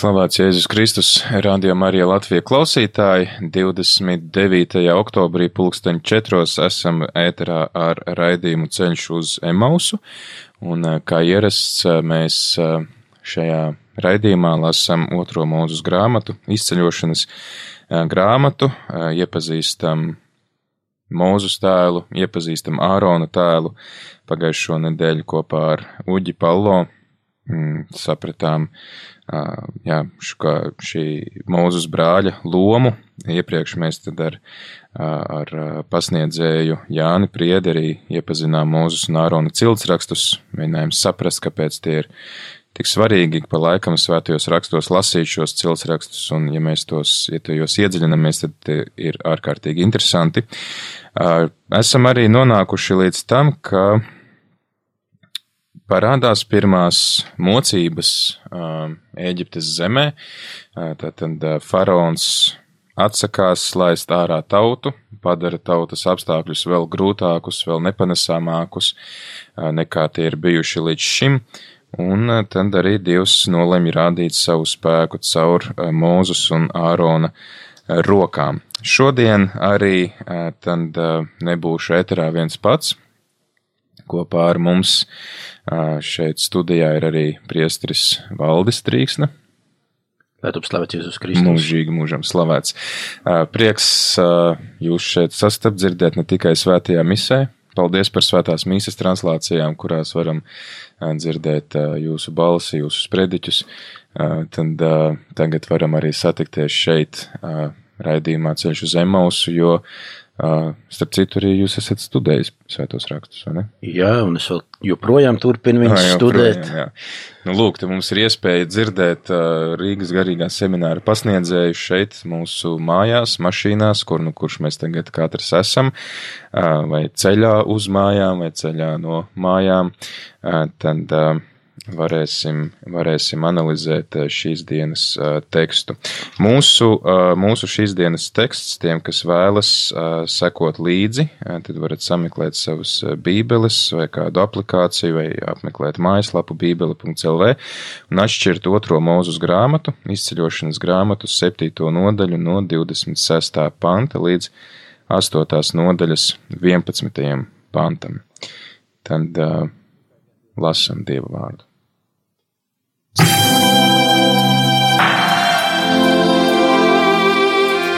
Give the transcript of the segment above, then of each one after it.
Slavēts Jēzus Kristus, Radio Marija Latvija klausītāji. 29. oktobrī pulksteņ četros esam ēterā ar raidījumu ceļš uz Emausu, un kā ierasts mēs šajā raidījumā lasam otro mūzus grāmatu, izceļošanas grāmatu, iepazīstam Mūzus tēlu, iepazīstam Ārona tēlu pagājušo nedēļu kopā ar Uģi Pallo. Mm, sapratām, jā, kā šī mūzus brāļa lomu. Iepriekš mēs tad ar, ar pasniedzēju Jāni Priederī iepazinām mūzus un Ārona ciltsrakstus, mēģinājām saprast, kāpēc tie ir tik svarīgi, pa laikam svētajos rakstos lasīt šos ciltsrakstus, un ja mēs tos, ja tajos iedziļinamies, tad ir ārkārtīgi interesanti. Esam arī nonākuši līdz tam, ka parādās pirmās mocības Ēģiptes zemē. Tātad faraons atsakās laist ārā tautu, padara tautas apstākļus vēl grūtākus, vēl nepanesāmākus nekā tie ir bijuši līdz šim. Un tad arī Dievs nolemj rādīt savu spēku caur Mūzus un Ārona rokām. Šodien arī tad nebūšu ēterā viens pats. Kopā ar mums Šeit studijā ir arī priestris Valdis Trīksne. Lai tu slavēts Jēzus Kristus. Mūžīgi mūžam slavēts. Prieks jūs šeit sastapt dzirdēt ne tikai svētajā misē. Paldies par svētās mīsas translācijām, kurās varam dzirdēt jūsu balsi, jūsu sprediķus. Tad tagad varam arī satikties šeit raidījumā ceļš uz Emausu, jo Starp citu, arī jūs esat studējis svētos rakstus, vai ne? Jā, un es vēl joprojām turpinu viņus jā, studēt. Projām, jā. Nu, lūk, te mums ir iespēja dzirdēt uh, Rīgas garīgā semināra pasniedzēju šeit mūsu mājās, mašīnās, kur nu kurš mēs tagad katrs esam, uh, vai ceļā uz mājām, vai ceļā no mājām. Uh, tad, uh, varēsim, varēsim analizēt eh, šīs dienas eh, tekstu. Mūsu, eh, mūsu šīs dienas teksts, tiem, kas vēlas sekot līdzi, tad varat sameklēt savas bībeles vai kādu aplikāciju vai apmeklēt mājaslapu bībele.lv un atšķirt otro mūzus grāmatu, izceļošanas grāmatu, septīto nodaļu no 26. panta līdz 8. nodaļas 11. pantam. Tad uh, lasam Dievu vārdu.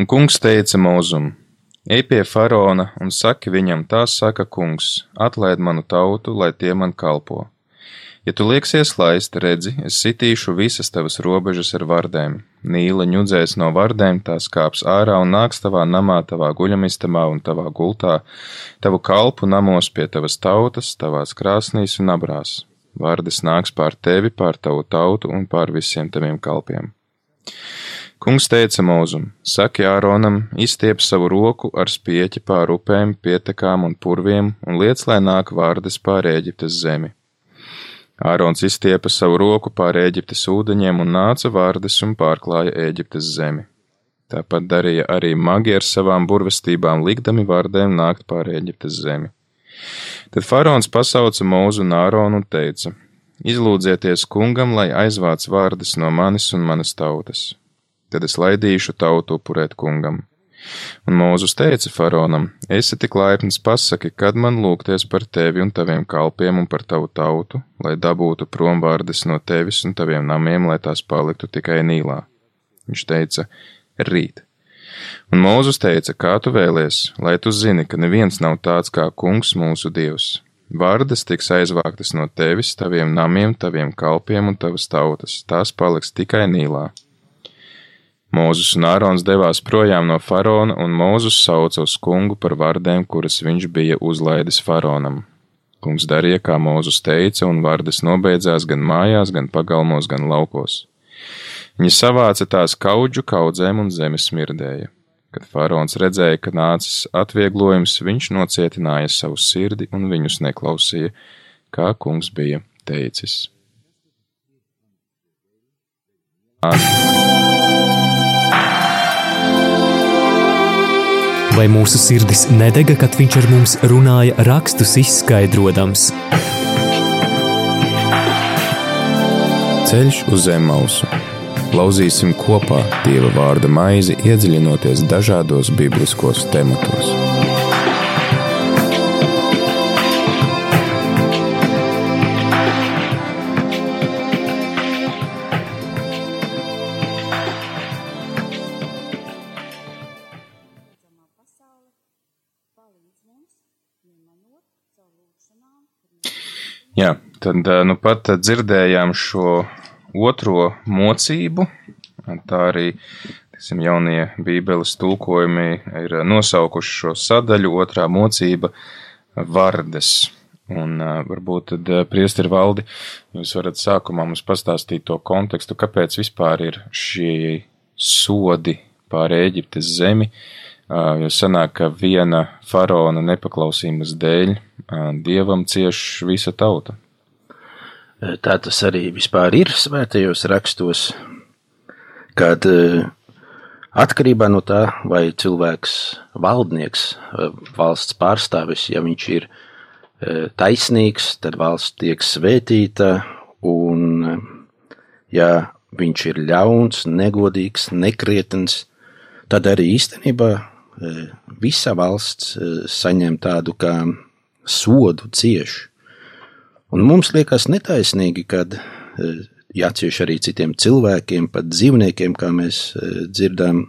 Un kungs teica mūzum: Ej pie faraona un saki viņam, tā saka kungs, atlaid manu tautu, lai tie man kalpo. Ja tu lieksies laist, redzi, es sitīšu visas tavas robežas ar vardēm. Nīla ņudzēs no vardēm, tās kāps ārā un nāks tavā namā, tavā guļamistamā un tavā gultā, tavu kalpu namos pie tavas tautas, tavās krāsnīs un abrās. Vardes nāks pār tevi, pār tavu tautu un pār visiem taviem kalpiem. Kungs teica mūzum: Saki Āronam, izstiep savu roku ar spieķi pār upēm, pietekām un purviem, un liec, lai nāk vārdes pār Ēģiptes zemi. Ārons izstiepa savu roku pār Ēģiptes ūdeņiem un nāca vārdes un pārklāja Ēģiptes zemi. Tāpat darīja arī magi ar savām burvestībām, likdami vārdēm nākt pār Ēģiptes zemi. Tad faraons pasauca mūzu un Āronu un teica: Izlūdzieties kungam, lai aizvāc vārdas no manis un manas tautas tad es laidīšu tautu upurēt kungam. Un Mūzus teica faraonam: Esi tik laipns, pasaki, kad man lūgties par tevi un taviem kalpiem un par tavu tautu, lai dabūtu prom vārdes no tevis un taviem namiem, lai tās paliktu tikai nīlā. Viņš teica: Rīt. Un Mūzus teica: Kā tu vēlies, lai tu zini, ka neviens nav tāds kā kungs mūsu dievs. Vārdas tiks aizvāktas no tevis, taviem namiem, taviem kalpiem un tavas tautas, tās paliks tikai nīlā. Mūzus un Ārons devās projām no faraona, un Mūzus sauca uz kungu par vārdiem, kuras viņš bija uzlaidis faraonam. Kungs darīja, kā Mūzus teica, un vārdas nobeidzās gan mājās, gan pagalmos, gan laukos. Viņi savāca tās kaudžu kaudzēm un zemes smirdēja. Kad faraons redzēja, ka nācis atvieglojums, viņš nocietināja savu sirdi un viņus neklausīja, kā kungs bija teicis. Vai mūsu sirdis nedega, kad viņš ar mums runāja, rakstus izskaidrojams. Ceļš uz zem mausu. Lauzīsim kopā Dieva vārda maizi, iedziļinoties dažādos bibliskos tematos. Jā, tad nu pat dzirdējām šo otro mocību. Tā arī tiksim, jaunie Bībeles tulkojumi ir nosaukuši šo sadaļu. Otrā mocība - vardes. Un varbūt tad, priesteri valdi, jūs varat sākumā mums pastāstīt to kontekstu, kāpēc vispār ir šie sodi pār Ēģiptes zemi, jo sanāk, ka viena faraona nepaklausības dēļ dievam cieš visa tauta. Tā tas arī vispār ir svētajos rakstos, kad atkarībā no tā, vai cilvēks valdnieks, valsts pārstāvis, ja viņš ir taisnīgs, tad valsts tiek svētīta, un ja viņš ir ļauns, negodīgs, nekrietns, tad arī īstenībā visa valsts saņem tādu kā sodu cieš. Un mums liekas netaisnīgi, kad e, jācieš arī citiem cilvēkiem, pat dzīvniekiem, kā mēs e, dzirdam,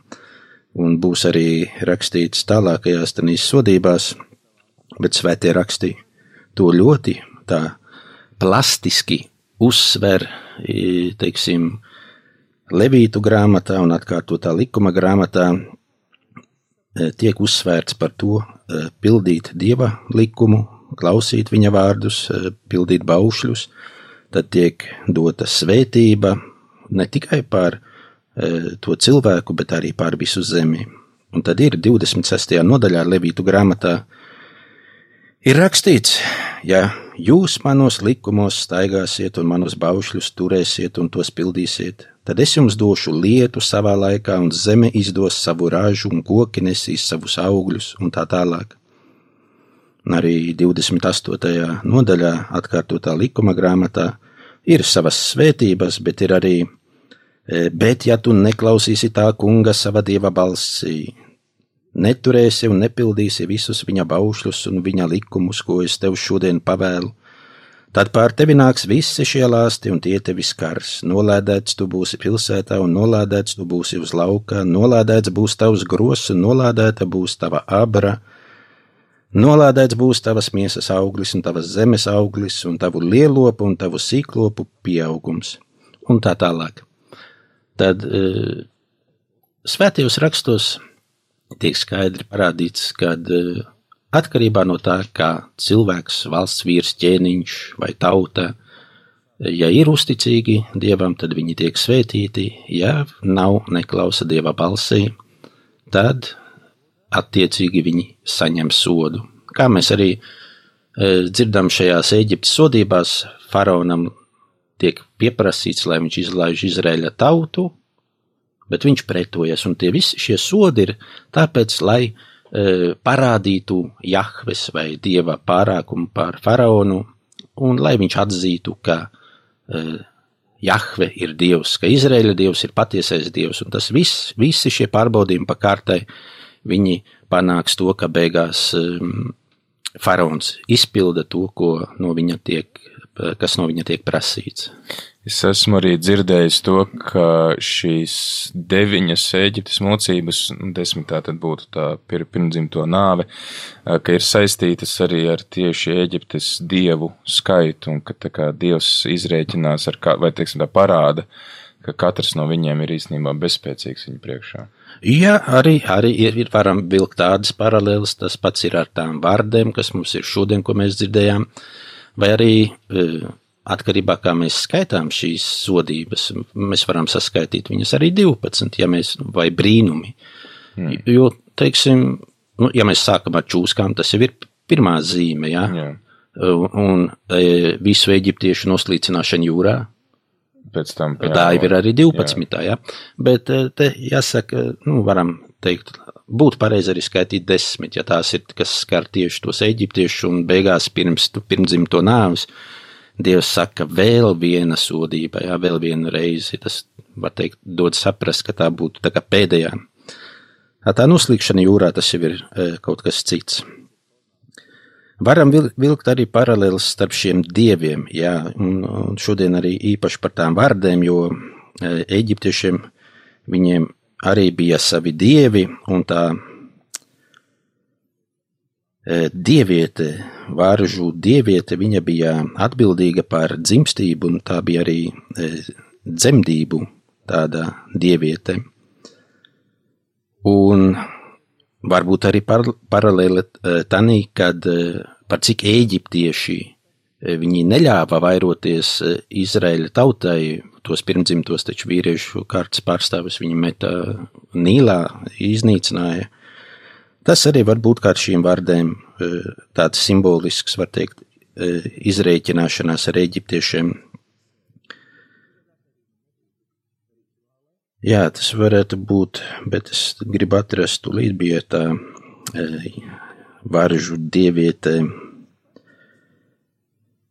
un būs arī rakstīts tālākajās tenīs sodībās, bet svētie rakstī to ļoti tā plastiski uzsver, teiksim, Levītu grāmatā un atkārtotā likuma grāmatā e, tiek uzsvērts par to, pildīt dieva likumu, klausīt viņa vārdus, eh, pildīt baušļus, tad tiek dota svētība ne tikai par eh, to cilvēku, bet arī pār visu zemi. Un tad ir 26. nodaļā Levītu grāmatā ir rakstīts, ja jūs manos likumos staigāsiet un manos baušļus turēsiet un tos pildīsiet, tad es jums došu lietu savā laikā, un zeme izdos savu ražu, un koki nesīs savus augļus, un tā tālāk. Arī 28. nodaļā, atkārtotā likuma grāmatā, ir savas svētības, bet ir arī, e, bet ja tu neklausīsi tā kunga sava dieva balsī, neturēsi un nepildīsi visus viņa baušļus un viņa likumus, ko es tev šodien pavēlu, Tad pār tevi nāks visi šie lāsti, un tie tevi skars. Nolādēts tu būsi pilsētā, un nolādēts tu būsi uz lauka, nolādēts būs tavs gros, un nolādēta būs tava abra. Nolādēts būs tavas miesas auglis, un tavas zemes auglis, un tavu lielopu un tavu sīklopu pieaugums, un tā tālāk. Tad uh, svētajos rakstos tiek skaidri parādīts, kad uh, Atkarībā no tā, kā cilvēks, valsts vīrs, ķēniņš vai tauta, ja ir uzticīgi dievam, tad viņi tiek svētīti, ja nav neklausa dieva balsī, tad attiecīgi viņi saņem sodu. Kā mēs arī e, dzirdam šajās Eģiptes sodībās, faraonam tiek pieprasīts, lai viņš izlaiž Izraēļa tautu, bet viņš pretojas, un tie visi šie sodi ir tāpēc, lai E, parādītu Jahves vai dieva pārākumu pār faraonu, un lai viņš atzītu, ka uh, Jahve ir dievs, ka Izraēla dievs ir patiesais dievs, un tas viss, visi šie pārbaudījumi pa kārtai viņi panāks to, ka beigās um, faraons izpilda to, no tiek, kas no viņa tiek prasīts. Es esmu arī dzirdējis to, ka šīs deviņas Eģiptes mocības, nu, desmitā tad būtu tā pir, pirmdzimto nāve, ka ir saistītas arī ar tieši Eģiptes dievu skaitu, un ka tā kā dievs izrēķinās ar, kā, vai teiksim tā parāda, ka katrs no viņiem ir īstenībā bezspēcīgs viņa priekšā. Jā, arī, arī ir, ir varam vilkt tādas paralēlas, tas pats ir ar tām vārdiem, kas mums ir šodien, ko mēs dzirdējām, vai arī atkarībā no kā mēs skaitām šīs sodības, mēs varam saskaitīt viņas arī 12, ja mēs, vai brīnumi. Mm. Jo, teiksim, nu, ja mēs sākam ar čūskām, tas jau ir pirmā zīme, ja? Jā. Un e, visu eģiptiešu noslīcināšanu jūrā. Pēc tam jā, tā jau ir arī 12. Jā. Ja? Bet e, te jāsaka, nu, varam teikt, būtu pareizi arī skaitīt desmit, ja tās ir, kas skar tieši tos eģiptiešus un beigās pirms, pirmdzimto nāvis. Dievs saka, vēl viena sodība, jā, vēl viena reize. Tas, var teikt, dod saprast, ka tā būtu tā pēdējā. Tā noslīkšana jūrā tas jau ir e, kaut kas cits. Varam vilkt arī paralēlis starp šiem dieviem, jā, un, un šodien arī īpaši par tām vārdēm, jo e, eģiptiešiem viņiem arī bija savi dievi, un tā e, dieviete Vāržu dieviete, viņa bija atbildīga par dzimstību, un tā bija arī e, dzemdību tāda dieviete. Un varbūt arī par, paralēli e, tanī, kad e, par cik eģiptieši viņi neļāva vairoties Izraēļa tautai, tos pirmdzimtos taču vīriešu kārtas pārstāvis viņi meta Nīlā, iznīcināja. Tas arī var būt kā ar šīm vārdēm tāds simbolisks, var teikt, izreikināšanās ar eģiptiešiem. Jā, tas varētu būt, bet es gribu atrast, tūlīt bija tā varžu dieviete,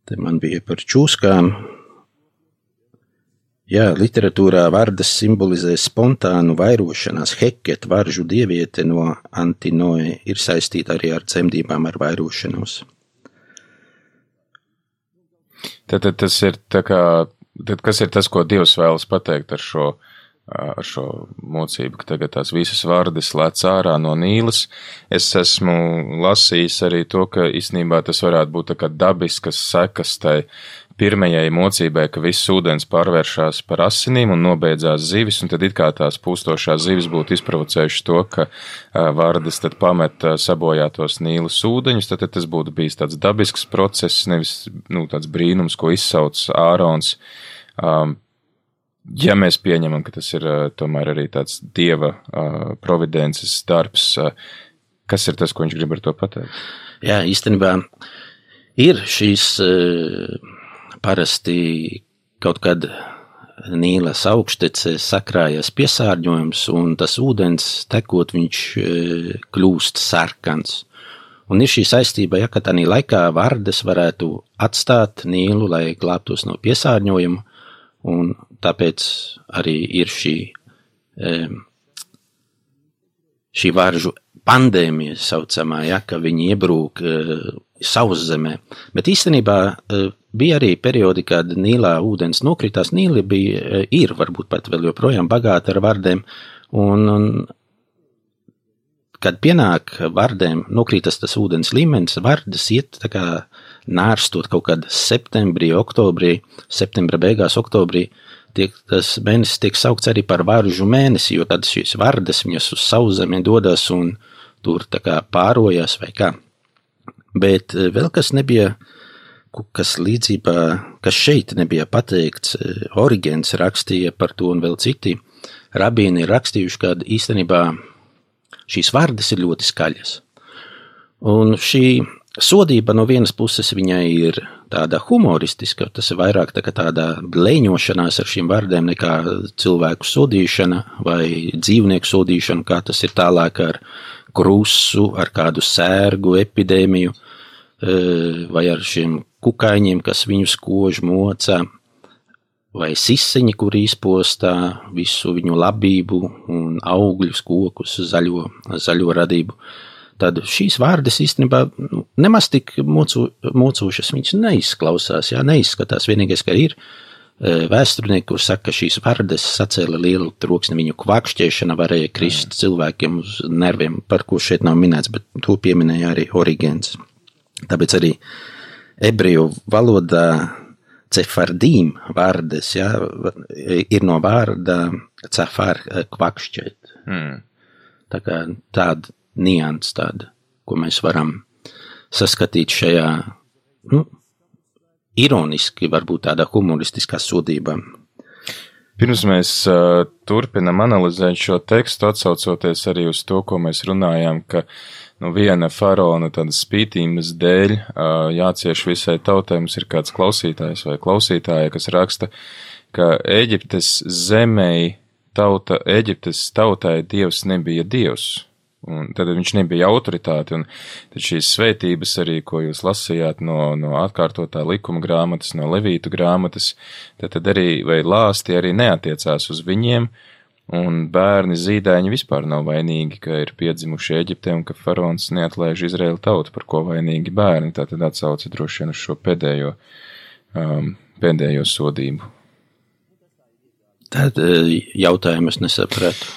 te man bija par čūskām, Jā, literatūrā vārdas simbolizē spontānu vairošanās. Heket, varžu dieviete no Antinoe, ir saistīta arī ar dzemdībām, ar vairošanos. Tad, tad tas ir tā kā, tad kas ir tas, ko Dievs vēlas pateikt ar šo, ar šo mocību, ka tagad tās visas vārdas lēc ārā no Nīlas. Es esmu lasījis arī to, ka īstenībā tas varētu būt tā kā dabiskas sekas tai pirmajai mocībai, ka viss ūdens pārvēršas par asinīm un nobeidzās zivis, un tad it kā tās pūstošās zivis būtu izprovocējušas to, ka vārdas tad pamet sabojātos nīlas ūdeņus, tad, tad tas būtu bijis tāds dabisks process, nevis nu, tāds brīnums, ko izsauc Ārons. Um, ja mēs pieņemam, ka tas ir tomēr arī tāds dieva providences darbs, kas ir tas, ko viņš grib ar to pateikt? Jā, īstenībā ir šīs parasti kaut kad Nīlas augštecē sakrājas piesārņojums, un tas ūdens tekot, viņš kļūst sarkans. Un ir šī saistība, ja tādā laikā vardes varētu atstāt Nīlu, lai glābtos no piesārņojuma, un tāpēc arī ir šī, e, šī varžu pandēmija saucamā, ja, ka viņi iebrūk e, sauszemē. Bet īstenībā Bija arī periodi, kad Nīlā ūdens nokritās. Nīla bija, e, ir varbūt pat vēl joprojām bagāta ar vardēm, un, un kad pienāk vardēm, nokrītas tas ūdens līmenis, vardas iet tā kā nārstot kaut kad septembrī, oktobrī, septembra beigās, oktobrī, tiek, tas mēnesis tiek saukts arī par varžu mēnesi, jo tad šīs vardas viņas uz sauszemi dodas un tur pārojas vai kā. Bet e, vēl kas nebija kas līdzībā, kas šeit nebija pateikts, e, Origēns rakstīja par to un vēl citi rabīni ir rakstījuši, ka īstenībā šīs vārdas ir ļoti skaļas. Un šī sodība no vienas puses viņai ir tāda humoristiska, tas ir vairāk tā tāda blēņošanās ar šīm vārdiem nekā cilvēku sodīšana vai dzīvnieku sodīšana, kā tas ir tālāk ar krusu, ar kādu sērgu epidēmiju e, vai ar šiem kukaiņiem, kas viņus kož, moca. vai sisiņi, kur izpostā visu viņu labību un augļus, kokus, zaļo, zaļo radību. Tad šīs vārdas īstenībā nu, nemaz tik mocu, mocošas viņas neizklausās, jā, neizskatās. Vienīgais, ka ir e, vēsturnieki, kur saka, ka šīs vārdas sacēla lielu troksni, viņu kvakšķēšana varēja krist cilvēkiem uz nerviem, par ko šeit nav minēts, bet to pieminēja arī Origēns. Tāpēc arī ebreju valodā cefardīm vārdas, ja, ir no vārda cefar kvakšķēt. Mm. Tā kā tāda nians tāda, ko mēs varam saskatīt šajā, nu, ironiski, varbūt tādā humoristiskā sodībā. Pirms mēs uh, turpinam analizēt šo tekstu, atsaucoties arī uz to, ko mēs runājām, ka uh, nu, viena faraona tādas spītības dēļ jācieš visai tautai. Mums ir kāds klausītājs vai klausītāja, kas raksta, ka Eģiptes zemei tauta, Eģiptes tautai dievs nebija dievs. Un tad viņš nebija autoritāte, un šīs svētības arī, ko jūs lasījāt no, no atkārtotā likuma grāmatas, no levītu grāmatas, tad, tad arī, vai lāsti arī neatiecās uz viņiem, Un bērni zīdaiņi vispār nav vainīgi, ka ir piedzimuši Eģiptē un ka faraons neatlaiž Izraēlu tautu, par ko vainīgi bērni. Tā tad atsauca droši vien uz šo pēdējo, um, pēdējo sodību. Tad e, jautājumu es nesapratu.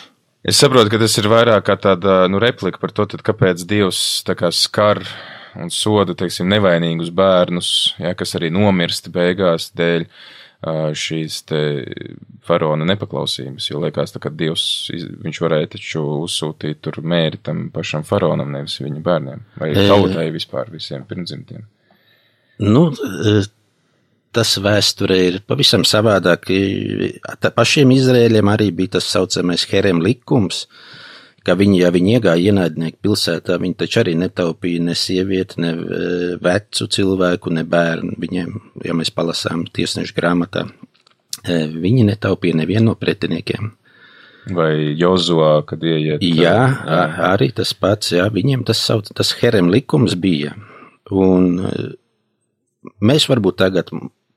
Es saprotu, ka tas ir vairāk kā tāda nu, replika par to, tad, kāpēc Dievs kā skar un soda, teiksim, nevainīgus bērnus, ja, kas arī nomirst beigās dēļ šīs faraona nepaklausības, jo liekas, ka Dievs, viņš varēja taču uzsūtīt tur mēri tam pašam faraonam, nevis viņa bērniem, vai tautai vispār visiem pirmdzimtiem. Nu, tas vēsture ir pavisam savādāk. Pašiem Izrēļiem arī bija tas saucamais herem likums, ka viņi, ja viņi iegāja ienaidnieku pilsētā, viņi taču arī netaupīja ne sievieti, ne e, vecu cilvēku, ne bērnu. Viņiem, ja mēs palasām tiesnešu grāmatā, e, viņi netaupīja nevienu no pretiniekiem. Vai Jozua, kad ieiet? Jā, arī tas pats, jā, viņiem tas sauc, tas herem likums bija. Un e, mēs varbūt tagad,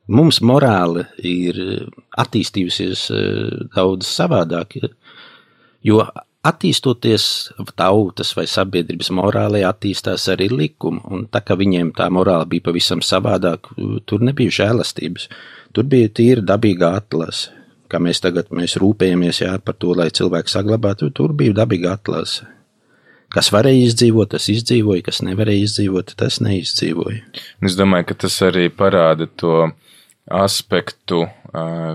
mums morāli ir attīstījusies daudz savādāk, jo attīstoties tautas vai sabiedrības morālē, attīstās arī likumi. Un tā kā viņiem tā morāla bija pavisam savādāk, tur nebija žēlastības. Tur bija tīra dabīga atlase. Kā mēs tagad mēs rūpējamies jā, par to, lai cilvēki saglabātu, tur bija dabīga atlase. Kas varēja izdzīvot, tas izdzīvoja, kas nevarēja izdzīvot, tas neizdzīvoja. Es domāju, ka tas arī parāda to aspektu,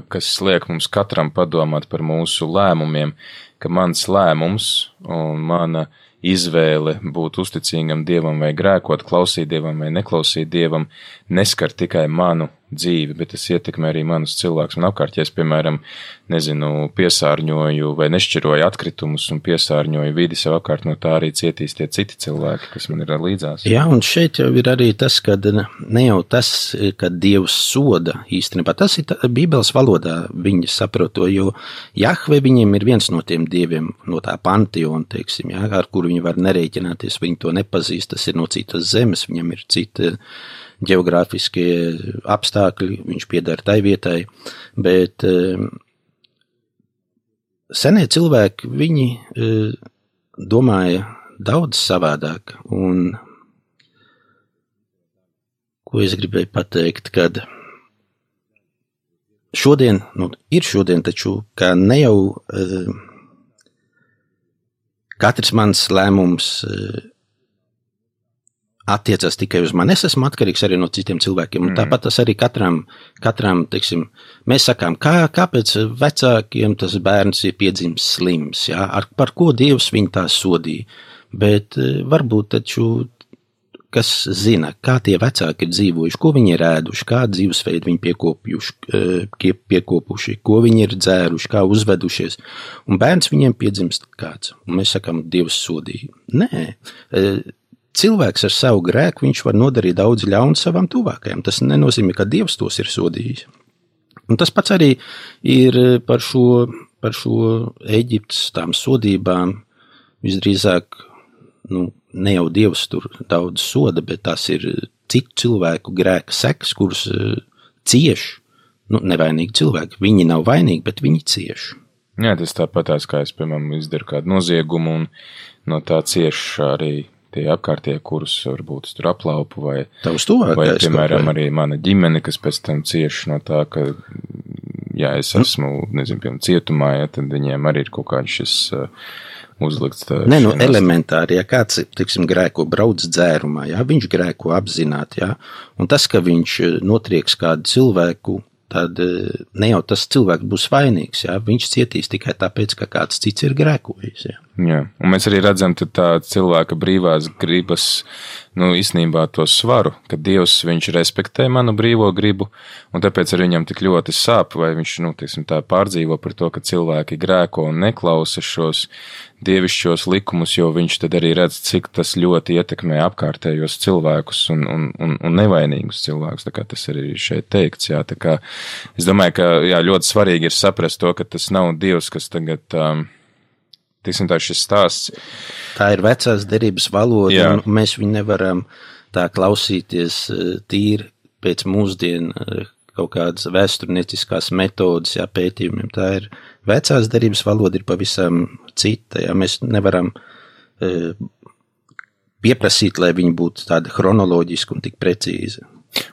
kas liek mums katram padomāt par mūsu lēmumiem, ka mans lēmums un mana izvēle būt uzticīgam dievam vai grēkot, klausīt dievam vai neklausīt dievam, neskar tikai manu dzīvi, bet tas ietekmē arī manus cilvēkus un apkārt. Ja es, piemēram, nezinu, piesārņoju vai nešķiroju atkritumus un piesārņoju vidi sev apkārt, no tā arī cietīs tie citi cilvēki, kas man ir līdzās. Jā, un šeit jau ir arī tas, ka ne jau tas, ka Dievs soda īstenībā, tas ir Bībeles valodā viņi saprot to, jo Jahve viņiem ir viens no tiem dieviem, no tā panteona, teiksim, jā, ar kuru viņi var nerēķināties, viņi to nepazīst, tas ir no citas zemes, viņam ir cita geogrāfiskie apstākļi, viņš pieder tai vietai, bet eh, senie cilvēki, viņi eh, domāja daudz savādāk, un ko es gribēju pateikt, kad šodien, nu, ir šodien taču, ne jau uh, katrs mans lēmums attiecas tikai uz mani. Es esmu atkarīgs arī no citiem cilvēkiem. Mm. Tāpat tas arī katram, katram teiksim, mēs sakām, kā, kāpēc vecākiem tas bērns ir piedzimis slims, jā, ar, par ko Dievs viņu tā sodīja. Bet eh, varbūt taču, kas zina, kā tie vecāki ir dzīvojuši, ko viņi ir ēduši, kādu dzīvesveidu viņi piekopjuši, eh, piekopuši, ko viņi ir dzēruši, kā uzvedušies. Un bērns viņiem piedzimst kāds. Un mēs sakām, Dievs sodīja. Nē eh, cilvēks ar savu grēku var nodarīt daudz ļaunu savam tuvākajam. Tas nenozīmē, ka Dievs tos ir sodījis. Un tas pats arī ir par šo, par šo Eģiptes tām sodībām. Visdrīzāk, nu, ne jau Dievs tur daudz soda, bet tas ir citu cilvēku grēka seks, kurus uh, cieš nu, nevainīgi cilvēki. Viņi nav vainīgi, bet viņi cieši. Jā, tas tāpatās, kā es, piemēram, izdaru kādu noziegumu un no tā cieši arī tie apkārtie, kurus varbūt tur aplaupu, vai, vai piemēram, vai? arī mana ģimene, kas pēc tam cieši no tā, ka, ja es esmu, nezinu, piemēram, cietumā, ja, tad viņiem arī ir kaut kāds šis uh, uzlikts. tā Nē, nu, šie elementāri, ja kāds, teiksim, grēko brauc dzērumā, ja viņš grēko apzināti, ja, un tas, ka viņš eh, notrieks kādu cilvēku, tad eh, ne jau tas cilvēks būs vainīgs, ja, viņš cietīs tikai tāpēc, ka kāds cits ir grēkojis, ja. Jā, un mēs arī redzam tā cilvēka brīvās gribas, nu, īstenībā to svaru, ka Dievs respektē manu brīvo gribu, un tāpēc arī viņam tik ļoti sāp, vai viņš, nu, teiksim, tā pārdzīvo par to, ka cilvēki grēko un neklausa šos dievišķos likumus, jo viņš tad arī redz, cik tas ļoti ietekmē apkārtējos cilvēkus un, un, un, un nevainīgus cilvēkus, tas arī ir šeit teikts, jā, es domāju, ka, jā, ļoti svarīgi ir saprast to, ka tas nav Dievs, kas tagad, um, tiksim tā, šis stāsts, Tā ir vecās derības valoda, Jā. un mēs viņu nevaram tā klausīties eh, tīri pēc mūsdienu eh, kaut kādas vēsturnieciskās metodas, jā, pētījumiem. Tā ir vecās derības valoda ir pavisam cita, jā, mēs nevaram eh, pieprasīt, lai viņi būtu tādi chronoloģiski un tik precīzi.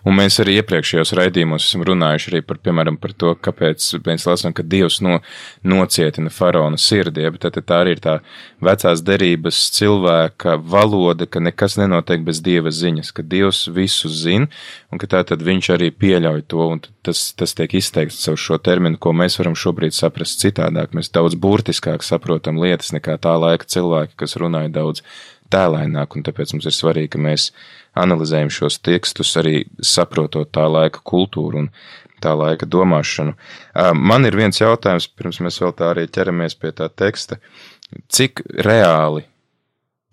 Un mēs arī iepriekšējos raidījumos esam runājuši arī par, piemēram, par to, kāpēc mēs lasām, ka Dievs no, nocietina faraona sirdi, ja, bet tad tā arī ir tā vecās derības cilvēka valoda, ka nekas nenotiek bez Dieva ziņas, ka Dievs visu zina, un ka tā tad viņš arī pieļauj to, un tas, tas tiek izteikts caur šo terminu, ko mēs varam šobrīd saprast citādāk. Mēs daudz burtiskāk saprotam lietas nekā tā laika cilvēki, kas runāja daudz tēlaināk, un tāpēc mums ir svarīgi, ka mēs analizējam šos tekstus, arī saprotot tā laika kultūru un tā laika domāšanu. Man ir viens jautājums, pirms mēs vēl tā arī ķeramies pie tā teksta. Cik reāli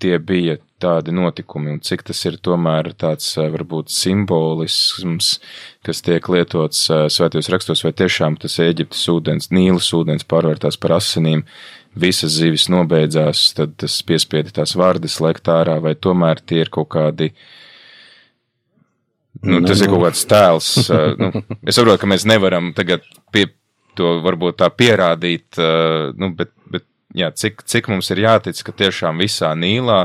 tie bija tādi notikumi, un cik tas ir tomēr tāds varbūt simbolisms, kas tiek lietots svētajos rakstos, vai tiešām tas Eģiptes ūdens, Nīlas ūdens pārvērtās par asinīm, visas zivis nobeidzās, tad tas piespieda tās vārdas lekt ārā, vai tomēr tie ir kaut kādi Nu, tas ir kaut kāds tēls. Nu, es saprotu, ka mēs nevaram tagad pie to varbūt tā pierādīt, nu, bet, bet jā, cik, cik mums ir jātic, ka tiešām visā Nīlā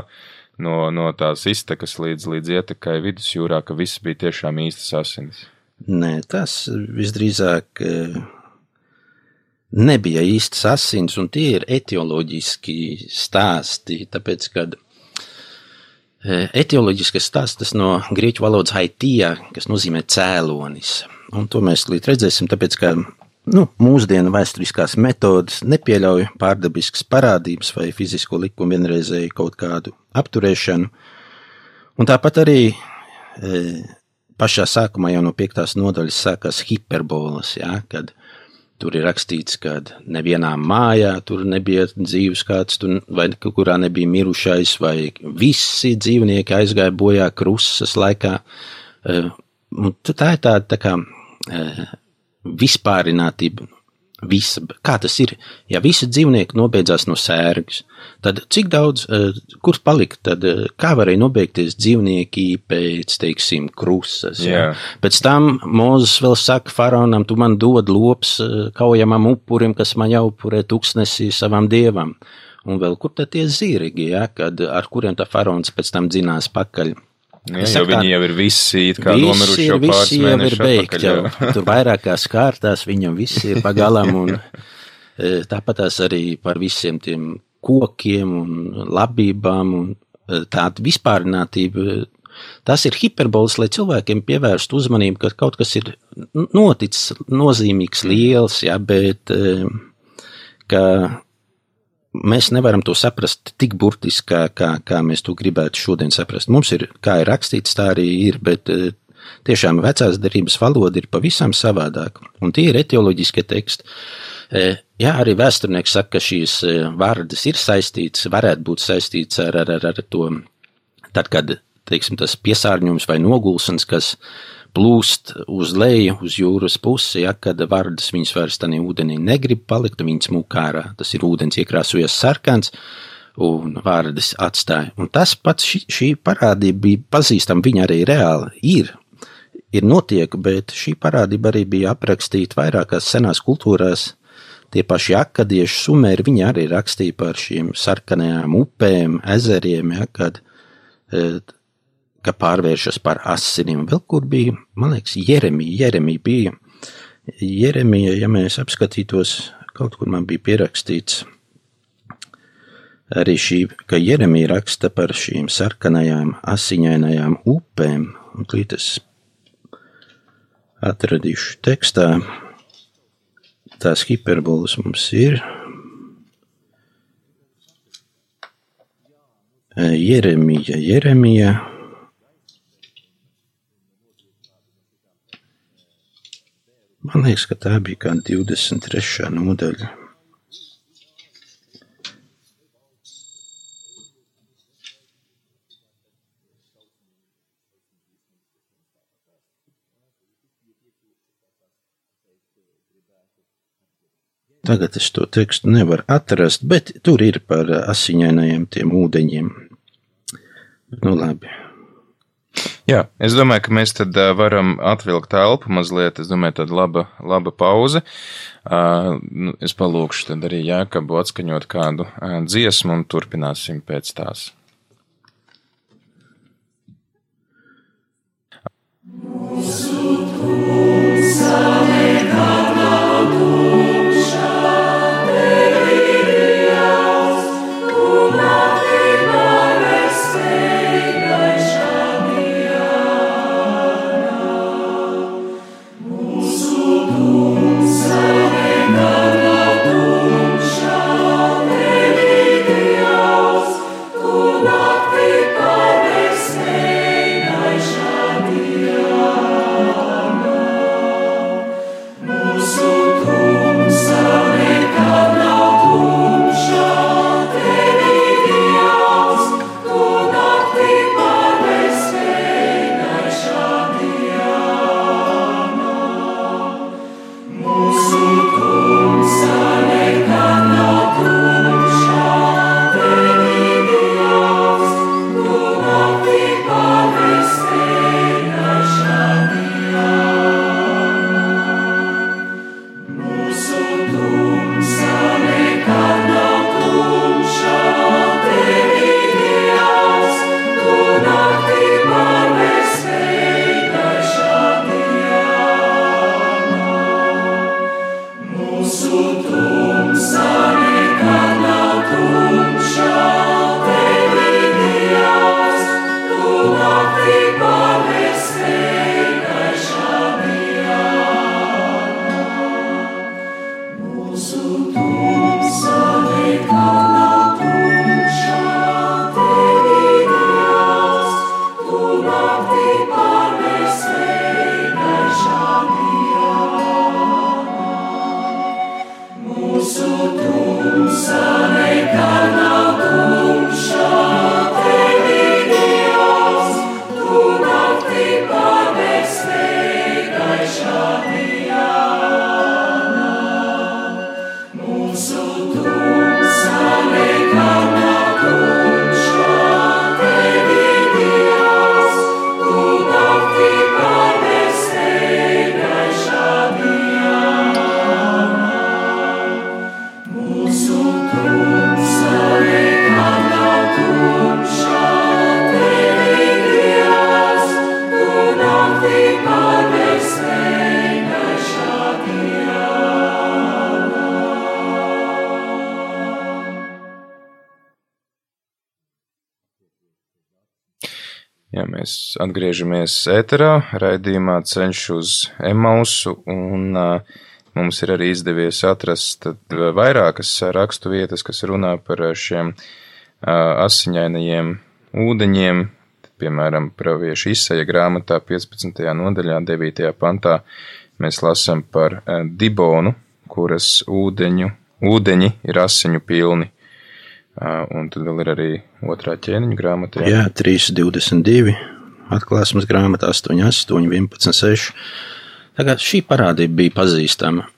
no, no tās iztekas līdz, līdz ietekai vidusjūrā, ka viss bija tiešām īstas asinis. Nē, tas visdrīzāk nebija īstas asins, un tie ir etioloģiski stāsti, tāpēc, kad eh, etioloģiskas stāsts tas no grieķu valodas haitija, kas nozīmē cēlonis. Un to mēs līdz redzēsim, tāpēc, ka nu, mūsdienu vēsturiskās metodas nepieļauj pārdabiskas parādības vai fizisko likumu vienreizēju kaut kādu apturēšanu. Un tāpat arī e, pašā sākumā jau no piektās nodaļas sākās hiperbolas, ja, kad tur ir rakstīts, ka nevienā mājā tur nebija dzīves kāds, tur, vai kurā nebija mirušais, vai visi dzīvnieki aizgāja bojā krusas laikā. E, un tā ir tāda tā kā e, vispārinātība. Visa, kā tas ir? Ja visi dzīvnieki nobeidzās no sērgas, tad cik daudz, eh, kur palika, tad eh, kā varēja nobeigties dzīvnieki pēc, teiksim, krusas? Ja? Jā. Pēc tam Mozus vēl saka faraonam, tu man dod lops eh, kaujamam upurim, kas man jāupurē tuksnesī savam dievam. Un vēl kur tad tie zirgi, ja, kad, ar kuriem tā faraons pēc tam dzinās pakaļ? Ja, tā- viņi jau ir visi it kā nomiruši ir, jau pāris mēnešus atpakaļ. Jau. Tur vairākās kārtās viņam viss ir pagalām. Un, e, tāpatās arī par visiem tiem kokiem un labībām un e, tāda vispārinātība. Tas ir hiperbols, lai cilvēkiem pievērstu uzmanību, ka kaut kas ir noticis nozīmīgs, liels, jā, bet e, ka mēs nevaram to saprast tik burtiski, kā, kā, kā mēs to gribētu šodien saprast. Mums ir, kā ir rakstīts, tā arī ir, bet eh, tiešām vecās derības valoda ir pavisam savādāka, un tie ir etioloģiskie teksti. Eh, Jā, arī vēsturnieks saka, ka šīs eh, vārdas ir saistītas, varētu būt saistītas ar, ar, ar, ar to, tad, kad, teiksim, tas piesārņojums vai nogulsens, kas plūst uz leju, uz jūras pusi, ja, kad vardas viņas vairs tādā ūdenī negrib palikt, viņas mūkārā. Tas ir ūdens iekrāsojies sarkans, un vārdas atstāja. Un tas pats šī, šī parādība bija pazīstama, viņa arī reāli ir. ir notiek, bet šī parādība arī bija aprakstīta vairākās senās kultūrās. Tie paši akadieši, sumēri, viņi arī rakstīja par šīm sarkanajām upēm, ezeriem, ja, kad, ka pārvēršas par asinīm. Vēl kur bija, man liekas, Jeremija, Jeremija bija. Jeremija, ja mēs apskatītos, kaut kur man bija pierakstīts, arī šī, ka Jeremija raksta par šīm sarkanajām, asiņainajām upēm, un līdz es atradīšu tekstā, tās hiperbolas mums ir. Jeremija, Jeremija. Man liekas, ka tā bija kā 23. nodaļa. Tagad es to tekstu nevaru atrast, bet tur ir par asiņainajiem tiem ūdeņiem. Nu, labi. Jā, es domāju, ka mēs tad varam atvilkt telpu mazliet. Es domāju, tāda laba, laba pauze. Uh, es palūkšu tad arī Jākabu atskaņot kādu dziesmu un turpināsim pēc tās. Mūsu tūsā. Atgriežamies ēterā, raidījumā ceļš uz Emausu, un mums ir arī izdevies atrast vairākas rakstu vietas, kas runā par šiem asiņainajiem ūdeņiem, piemēram, praviešu izsaja grāmatā 15. nodaļā 9. pantā mēs lasam par Dibonu, kuras ūdeņu, ūdeņi ir asiņu pilni. Un tad vēl ir arī otrā ķēniņa grāmatā. Jā, 3,22 atklāsmes grāmatā 8, 8, 11, 6. Tagad šī parādība bija pazīstama.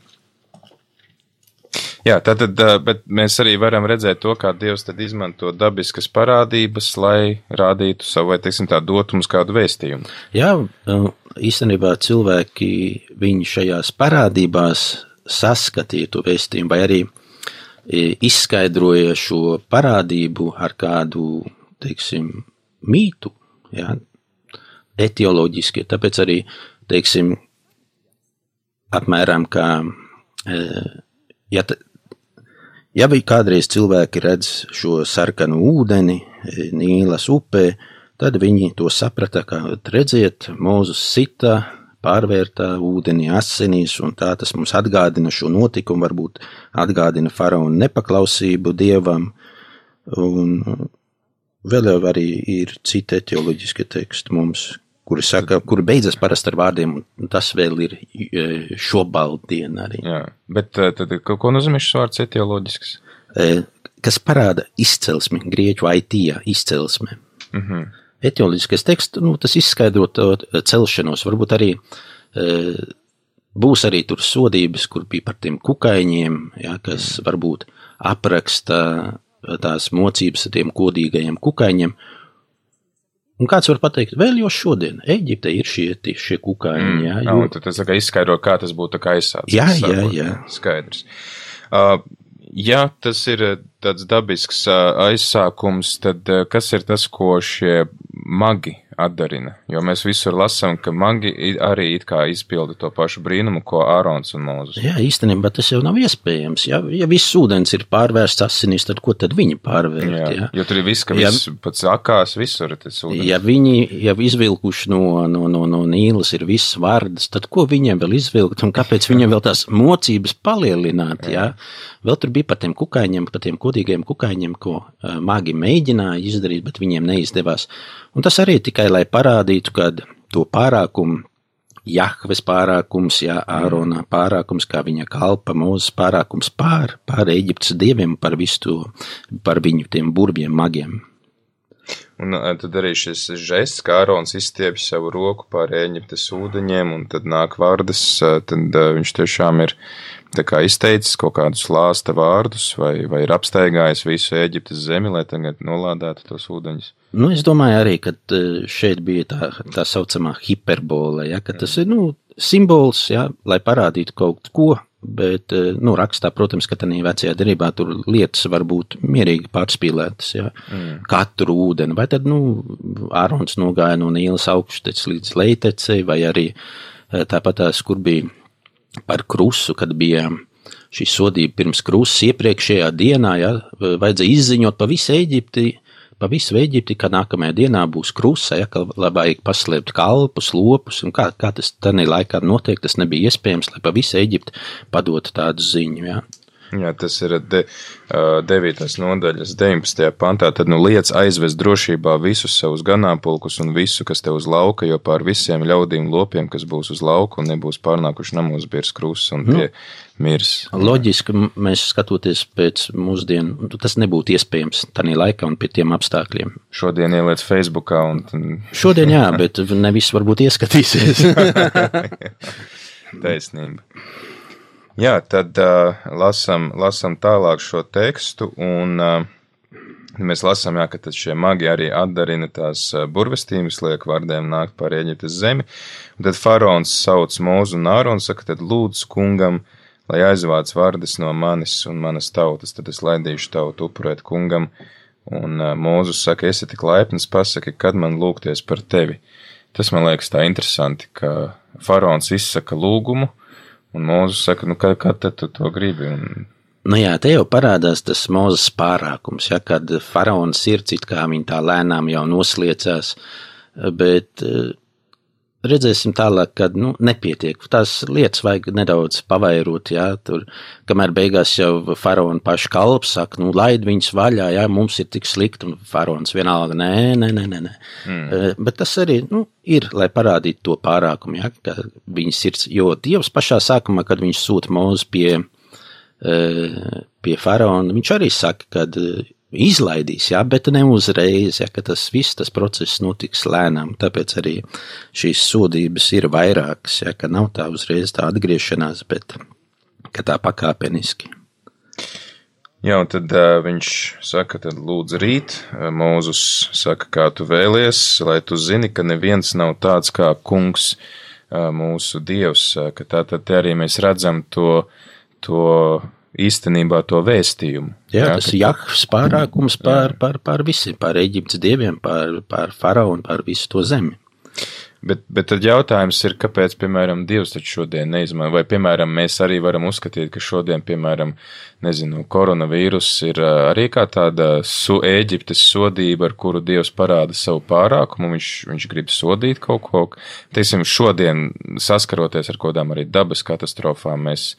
Jā, tad, tad, bet mēs arī varam redzēt to, kā Dievs tad izmanto dabiskas parādības, lai rādītu savu, vai, teiksim, tā dotu mums kādu vēstījumu. Jā, īstenībā cilvēki viņi šajās parādībās saskatīja to vēstījumu, vai arī izskaidroja šo parādību ar kādu, teiksim, mītu, jā, etioloģiski, tāpēc arī, teiksim, apmēram kā, ja, ja bija kādreiz cilvēki redz šo sarkanu ūdeni Nīlas upē, tad viņi to saprata, ka redziet, Mūzus sita, pārvērtā ūdeni asinīs, un tā tas mums atgādina šo notikumu, varbūt atgādina faraona nepaklausību dievam, un vēl jau arī ir citi etioloģiski teksti mums, kuri saka, kuri beidzas parasti ar vārdiem, un tas vēl ir e, šobaldien arī. Jā, bet e, tad, ko nozīmē šis vārds etioloģisks? E, kas parāda izcelsmi, grieķu aitija izcelsme. Mm -hmm. Etioloģiskais teksts, nu, tas izskaidro to celšanos, varbūt arī būs arī tur sodības, kur bija par tiem kukaiņiem, jā, kas varbūt apraksta tās mocības ar tiem kodīgajiem kukaiņiem, Un kāds var pateikt, vēl jau šodien Eģipte ir šie, šie kukaiņi. Mm, jā, jo... no, tas izskaidro, kā tas būtu aizsācis. Jā, jā, jā. Skaidrs. Uh, ja tas ir tāds dabisks uh, aizsākums, tad uh, kas ir tas, ko šie magi atdarina. Jo mēs visur lasām, ka magi arī it kā izpilda to pašu brīnumu, ko Ārons un Mūzes. Jā, īstenībā tas jau nav iespējams. Ja, ja viss ūdens ir pārvērsts asinīs, tad ko tad viņi pārvērt? Jā, jā? Jo tur ir viss, ka viss ja, pats akās, visur ir tas ūdens. Ja viņi jau izvilkuši no, no, no, no Nīlas ir viss vārdas, tad ko viņiem vēl izvilkt un kāpēc viņiem vēl tās mocības palielināt? Jā. Jā? Vēl tur bija par tiem kukaiņiem, par tiem kodīgiem kukaiņiem, ko magi mēģināja izdarīt, bet viņiem neizdevās. Un tas arī tikai, lai parādītu, ka to pārākumu, Jahves pārākums, jā, Ārona pārākums, kā viņa kalpa, mūzes pārākums pār, pār Eģiptes dieviem, par visu to, par viņu tiem burbiem magiem. Un tad arī šis žests, kā Ārons izstiepj savu roku pār Eģiptes ūdeņiem, un tad nāk vārdas, tad viņš tiešām ir izteicis kaut kādus lāsta vārdus, vai, vai ir apstaigājis visu Eģiptes zemi, lai tagad nolādētu tos ūdeņus. Nu, es domāju arī, e, šeit bija tā, tā saucamā hiperbole, ja, ka tas ir nu, simbols, ja, lai parādītu kaut ko, bet e, nu, rakstā, protams, ka tādā vecajā derībā tur lietas var būt mierīgi pārspīlētas. Ja, mm. Katru ūdeni, vai tad nu, Ārons nogāja no Nīlas augšteces līdz Leitecei, vai arī e, tāpat tās, kur bija par krusu, kad bija šī sodība pirms krusas iepriekšējā dienā, ja, vajadzēja izziņot pa visu Eģipti, pa visu Eģipti, ka nākamajā dienā būs krusa, ja, ka vajag paslēpt kalpus, lopus, un kā, kā tas tādā laikā notiek, tas nebija iespējams, lai pa visu Eģipti padotu tādu ziņu, ja. Jā, tas ir de, 9. nodaļas 19. pantā. Tad nu liec aizvest drošībā visus savus ganāmpulkus un visu, kas te uz lauka, jo pār visiem ļaudīm lopiem, kas būs uz lauka un nebūs pārnākuši namos birs krūs un pie nu, mirs. Loģiski, mēs skatoties pēc mūsdienu, tas nebūtu iespējams tādā laikā un pie tiem apstākļiem. Šodien ieliec Facebookā un. Šodien jā, bet nevis varbūt ieskatīsies. Taisnība. Jā, tad uh, lasam, lasam tālāk šo tekstu, un uh, mēs lasām, jā, ka šie magi arī atdarina tās burvestīmes, liek vārdiem nākt pār Eģiptes zemi. Un tad faraons sauc mūzu un un saka, tad lūdzu kungam, lai aizvāc vārdas no manis un manas tautas, tad es laidīšu tautu upurēt kungam. Un uh, Mūzus saka, esi tik laipns, pasaki, kad man lūgties par tevi. Tas man liekas tā interesanti, ka faraons izsaka lūgumu, Un Mūzes saka, nu, kad, kad tu to gribi? Un... Nu jā, te jau parādās tas mūzes pārākums, ja, kad faraona sirds it kā viņa tā lēnām jau nosliecās, bet redzēsim tālāk, kad nu, nepietiek. Tās lietas vajag nedaudz pavairot, jā, tur, kamēr beigās jau faraona paša kalps saka, nu, laid viņus vaļā, jā, mums ir tik slikti, un faraons vienalga, nē, nē, nē, nē. nē. Mm. Bet tas arī, nu, ir, lai parādītu to pārākumu, jā, ka viņas sirds, jo Dievs pašā sākumā, kad viņš sūta mūzu pie, pie faraona, viņš arī saka, kad izlaidīs, jā, bet ne uzreiz, ja tas viss tas process notiks lēnām. Tāpēc arī šīs sodības ir vairākas, ja nav tā uzreiz tā atgriešanās, bet tā pakāpeniski. Jā, un tad uh, viņš saka, tad lūdzu rīt, Mūzus saka, kā tu vēlies, lai tu zini, ka neviens nav tāds kā kungs uh, mūsu dievs, ka tā tad arī mēs redzam to, to īstenībā to vēstījumu. Jā, jā tas ir Jahvs pārākums pār, pār, pār visiem, pār Eģiptes dieviem, pār, pār faraonu, pār visu to zemi. Bet, bet tad jautājums ir, kāpēc, piemēram, Dievs taču šodien neizmanto, vai, piemēram, mēs arī varam uzskatīt, ka šodien, piemēram, nezinu, koronavīrus ir arī kā tāda su Ēģiptes sodība, ar kuru Dievs parāda savu pārākumu, viņš, viņš grib sodīt kaut ko. Teiksim, šodien saskaroties ar kodām arī dabas katastrofām, mēs,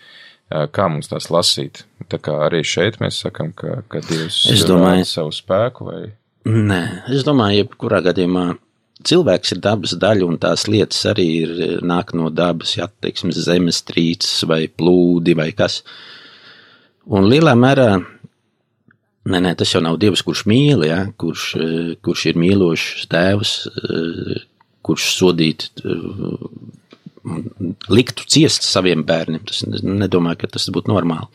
kā mums tās lasīt? Tā kā arī šeit mēs sakam, ka, ka Dievs es domāju, savu spēku vai? Nē, es domāju, jebkurā gadījumā cilvēks ir dabas daļa, un tās lietas arī ir, nāk no dabas, ja teiksim, zemestrīces vai plūdi vai kas. Un lielā mērā, nē, nē, tas jau nav Dievs, kurš mīl, ja, kurš, kurš ir mīlošs tēvs, kurš sodīt, liktu ciest saviem bērniem. Tas nedomāju, ka tas būtu normāli.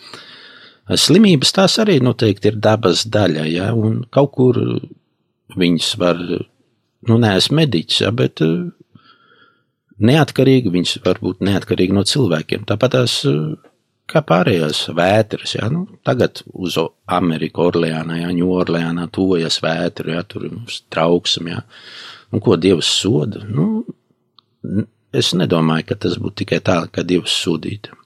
Slimības tās arī noteikti ir dabas daļa, ja, un kaut kur viņas var nu, neesmu mediķis, ja, bet eh, neatkarīgi viņš var būt neatkarīgi no cilvēkiem. Tāpat tās eh, kā pārējās vētras, ja, nu, tagad uz Ameriku, Orleānā, ja, Ņūorleānā tuvojas vētra, ja, tur mums trauksme, ja, un ko Dievs soda, nu, es nedomāju, ka tas būtu tikai tā, ka Dievs sodītu.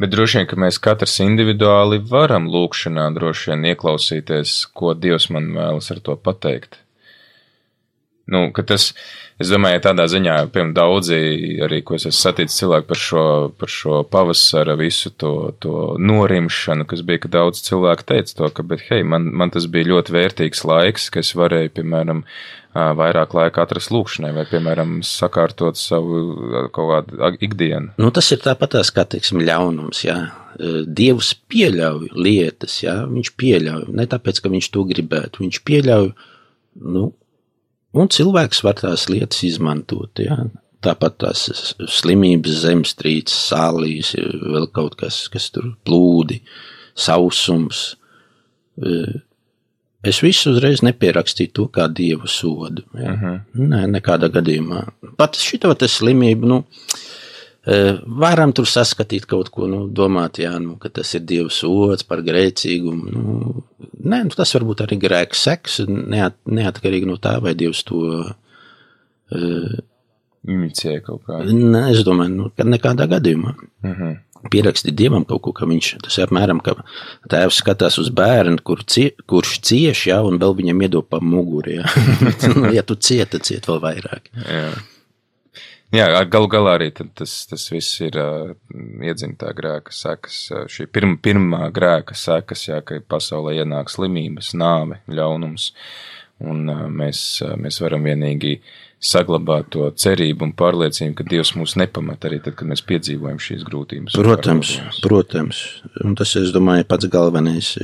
Bet droši vien, ka mēs katrs individuāli varam lūkšanā droši vien ieklausīties, ko Dievs man vēlas ar to pateikt. Nu, tas, es domāju, tādā ziņā, piemēram, daudzi arī, ko es esmu saticis cilvēku par šo, par šo pavasara visu to, to norimšanu, kas bija, ka daudz cilvēku teica to, ka, bet, hei, man, man tas bija ļoti vērtīgs laiks, ka es varēju, piemēram, vairāk laika atrast lūkšanai, vai, piemēram, sakārtot savu kaut kādu ikdienu. Nu, tas ir tāpatās, kā, teiksim, ļaunums, jā. Dievs pieļauj lietas, jā, viņš pieļauj, ne tāpēc, ka viņš to gribētu, viņš pieļauj, nu, Un cilvēks var tās lietas izmantot. Ja? Tāpat tās slimības, zemestrīces, sālīs, vēl kaut kas, kas tur plūdi, sausums. E, es visu uzreiz nepierakstīju to kā dievu sodu. Ja? Uh mhm. -huh. Nē, nekādā gadījumā. Pat šito slimību, nu, Varam tur saskatīt kaut ko, nu, domāt, jā, nu, ka tas ir Dieva sots par grēcīgumu. Nu, nē, nu, tas varbūt arī grēka seks, neat, neatkarīgi no tā, vai Dievs to. Uh, Inicēja kaut kā. Nē, es domāju, nu, ka nekādā gadījumā. Uh mhm. -huh. Pierakstīt dievam kaut ko, ka viņš tas ir apmēram, ka tēvs skatās uz bērnu, kur cie, kurš cieš, jā, un vēl viņam iedod pa muguri, jā. Nu, ja tu cieti, tad ciet vēl vairāk. Jā. Jā, galu galā arī tas, tas viss ir uh, iedzimtā grēka sekas. Šī pirma, pirmā grēka sekas, jā, ka pasaulē ienāk slimības, nāve, ļaunums. Un uh, mēs, uh, mēs varam vienīgi saglabāt to cerību un pārliecību, ka Dievs mūs nepamat arī tad, kad mēs piedzīvojam šīs grūtības. Protams, protams. Un tas, es domāju, pats galvenais.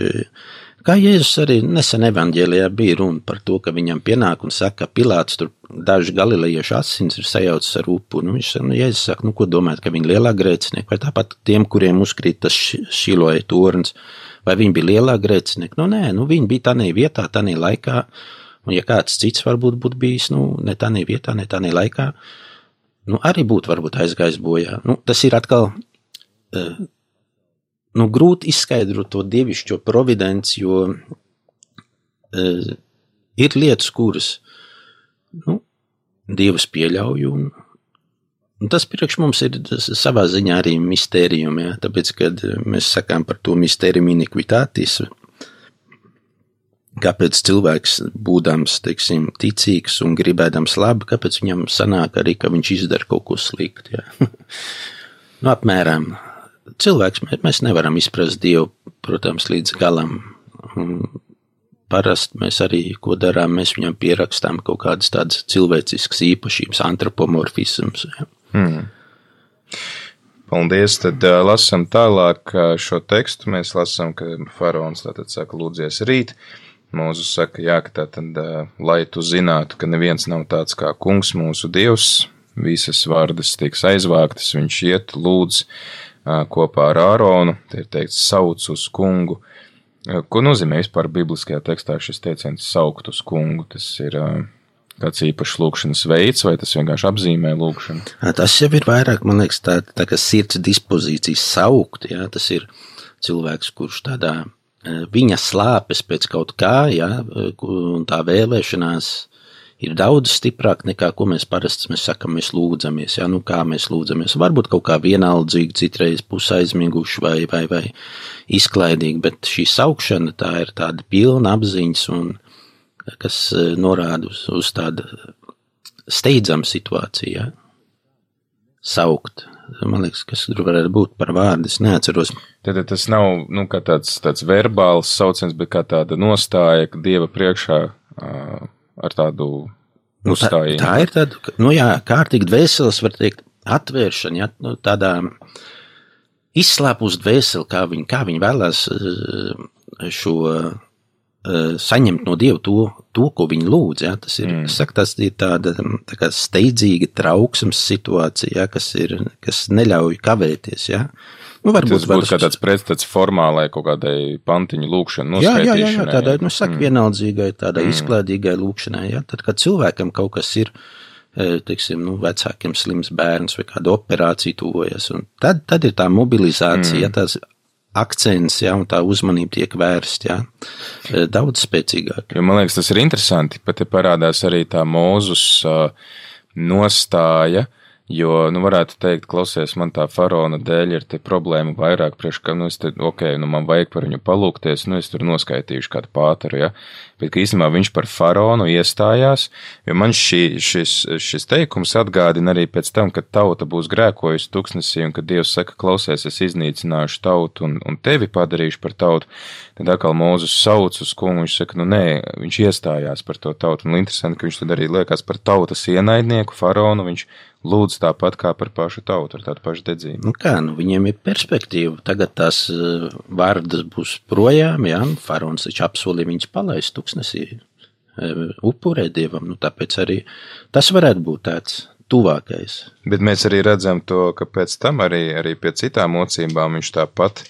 Kā Jēzus arī nesen evanģēlijā bija runa par to, ka viņam pienāk un saka, ka Pilāts tur daži galilejiešu asins ir sajaucis ar upu. Nu, viņš nu, Jēzus saka, nu, ko domājat, ka viņi lielā grēcinieki, vai tāpat tiem, kuriem uzkrīt tas šiloja torns, vai viņi bija lielā grēcinieki? Nu, nē, nu, viņi bija tādā vietā, tādā laikā, un ja kāds cits varbūt būtu bijis, nu, ne tādā vietā, ne tādā laikā, nu, arī būtu varbūt aizgājis bojā. Nu, tas ir atkal. Uh, nu, grūti izskaidrot to dievišķo providenci, jo uh, ir lietas, kuras nu, dievs pieļauj. Un, un tas priekš mums ir savā ziņā arī mistērijum, ja? tāpēc, kad mēs sakām par to mistēriju iniquitātis, kāpēc cilvēks, būdams, teiksim, ticīgs un gribēdams labi, kāpēc viņam sanāk arī, ka viņš izdara kaut ko sliktu. Ja? nu, apmēram cilvēks, mēs nevaram izprast Dievu, protams, līdz galam. Parasti mēs arī, ko darām, mēs viņam pierakstām kaut kādas tādas cilvēciskas īpašības, antropomorfisms. Ja. Hmm. Paldies, tad uh, lasam tālāk uh, šo tekstu. Mēs lasām, ka faraons tātad saka, lūdzies rīt. Mūzus saka, jā, ka tātad, uh, lai tu zinātu, ka neviens nav tāds kā kungs mūsu dievs, visas vārdas tiks aizvāktas, viņš iet, lūdz, kopā ar Āronu. Te ir teikts, sauc uz kungu. Ko nozīmē vispār bibliskajā tekstā šis teiciens saukt uz kungu? Tas ir kāds īpašs lūkšanas veids, vai tas vienkārši apzīmē lūkšanu? Tas jau ir vairāk, man liekas, tā, tā kā sirds dispozīcijas saukt, jā, tas ir cilvēks, kurš tādā viņa slāpes pēc kaut kā, jā, un tā vēlēšanās ir daudz stiprāk nekā, ko mēs parasti mēs sakam, mēs lūdzamies, jā, nu kā mēs lūdzamies. Varbūt kaut kā vienaldzīgi, citreiz pusaizmiguši vai, vai, vai izklaidīgi, bet šī saukšana tā ir tāda pilna apziņas un kas e, norāda uz, uz tādu steidzamu situāciju, jā. Saukt. Man liekas, kas tur varētu būt par vārdu, es neatceros. Tad tas nav, nu, tāds, tāds verbāls sauciens, bet kā tāda nostāja, Dieva priekšā uh, ar tādu nu, uzstājienu. Tā, tā ir tāda, nu jā, kārtīgi dvēseles, var teikt, atvēršana, jā, nu, tādā izslēpus dvēseli, kā viņi, kā viņi vēlās šo saņemt no Dieva to, to ko viņi lūdz. Ja? Tas ir, mm. saku, tas ir tāda tā steidzīga trauksmes situācija, ja? kas, ir, kas neļauj kavēties. Ja? Nu, varbūt tas būtu kā tāds pretstats formālai kaut kādai pantiņu lūkšanai. Jā, jā, jā, jā, tādai, nu, saka, mm. vienaldzīgai, tādai mm. izklēdīgai lūkšanai. Ja? Tad, kad cilvēkam kaut kas ir, e, teiksim, nu, vecākiem slims bērns vai kāda operācija tuvojas, un tad, tad ir tā mobilizācija, mm. ja tās akcents, ja, un tā uzmanība tiek vērsta, ja, e, daudz spēcīgāk. Jo, man liekas, tas ir interesanti, pat te parādās arī tā mūzus uh, nostāja, Jo, nu, varētu teikt, klausies, man tā faraona dēļ ir te problēma vairāk priekš, ka, nu, es te, ok, nu, man vajag par viņu palūkties, nu, es tur noskaitīšu kādu pātaru, ja, bet, ka īstenībā viņš par faraonu iestājās, jo man šī, šis, šis teikums atgādina arī pēc tam, kad tauta būs grēkojusi tuksnesī, un kad Dievs saka, klausies, es iznīcināšu tautu un, un tevi padarīšu par tautu, tad atkal Mūzus sauc uz kungu, viņš saka, nu, nē, viņš iestājās par to tautu, un interesanti, ka viņš tad arī liekas par tautas ienaidnieku, faraonu, viņš lūdz tāpat kā par pašu tautu, ar tādu pašu dedzību. Nu kā, nu viņiem ir perspektīva. Tagad tās uh, vārdas būs projām, jā, faraons taču apsolīja viņus palaist tuksnesī, uh, upurē dievam, nu tāpēc arī tas varētu būt tāds tuvākais. Bet mēs arī redzam to, ka pēc tam arī, arī pie citām mocībām viņš tāpat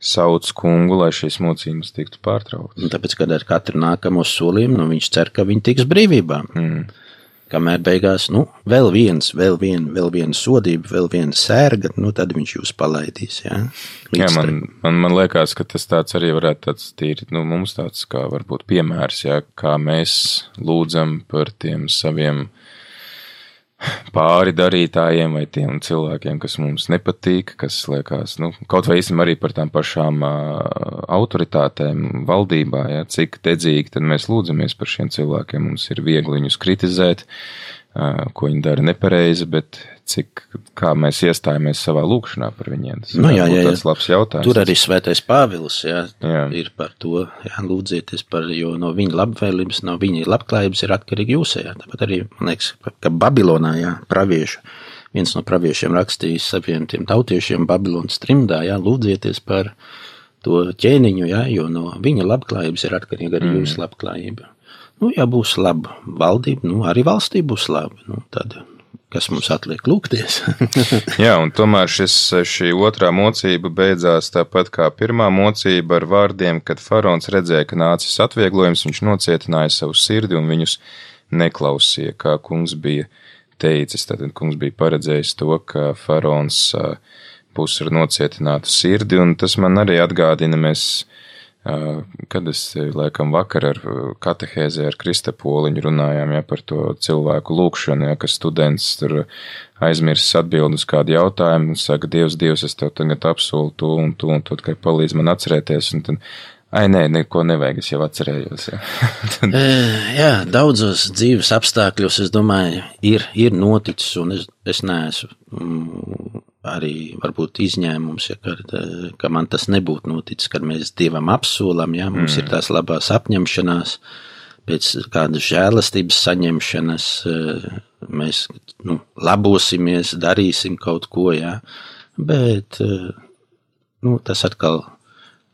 sauc kungu, lai šīs mocības tiktu pārtrauktas. Tāpēc, kad ar katru nākamo solījumu, nu, viņš cer, ka viņi tiks brīvībā. Mm. Kamēr beigās, nu, vēl viens, vēl viena, vēl viena sodība, vēl viena sērga, nu, tad viņš jūs palaidīs. Jā, jā man, man, man liekas, ka tas tāds arī varētu tāds tīri, nu, mums tāds kā varbūt piemērs, jā, kā mēs lūdzam par tiem saviem pāri darītājiem vai tiem cilvēkiem, kas mums nepatīk, kas liekas, nu, kaut vai īstenībā arī par tām pašām uh, autoritātēm valdībā, ja, cik dedzīgi tad mēs lūdzamies par šiem cilvēkiem, mums ir viegli viņus kritizēt, uh, ko viņi dara nepareizi, bet cik, kā mēs iestājamies savā lūkšanā par viņiem. Tas nu, jā, jā, jā. labs jautājums. Tur arī svētais Pāvils, jā, jā. ir par to, jā, lūdzieties par, jo no viņa labvēlības, no viņa labklājības ir atkarīgi jūsējā. Tāpat arī, man liekas, ka Babilonā, jā, praviešu, viens no praviešiem rakstījis saviem tiem tautiešiem Babilonas trimdā, jā, lūdzieties par to ķēniņu, jā, jo no viņa labklājības ir atkarīga arī mm. jūsu labklājība. Nu, ja būs laba valdība, nu, arī valstī būs laba. Nu, tad kas mums atliek lūgties. Jā, un tomēr šis, šī otrā mocība beidzās tāpat kā pirmā mocība ar vārdiem, kad faraons redzēja, ka nācis atvieglojums, viņš nocietināja savu sirdi un viņus neklausīja, kā kungs bija teicis. Tad kungs bija paredzējis to, ka faraons būs ar nocietinātu sirdi, un tas man arī atgādina, mēs kad es laikam vakar ar katehēzi ar Kristapoliņu runājām ja, par to cilvēku lūkšanu, ja, ka students tur aizmirsis atbild uz kādu jautājumu, un saka, Dievs, Dievs, es tev tagad apsolu to un to, un to tikai palīdz man atcerēties, un tad, ai, nē, neko nevajag, es jau atcerējos. Ja. tad... Jā, daudzos dzīves apstākļos, es domāju, ir, ir noticis, un es, es neesmu mm, arī varbūt izņēmums, ja, kad, ka man tas nebūtu noticis, kad mēs Dievam apsolam, ja mums mm. ir tās labās apņemšanās, pēc kādas žēlastības saņemšanas, mēs nu, labosimies, darīsim kaut ko, ja, bet nu, tas atkal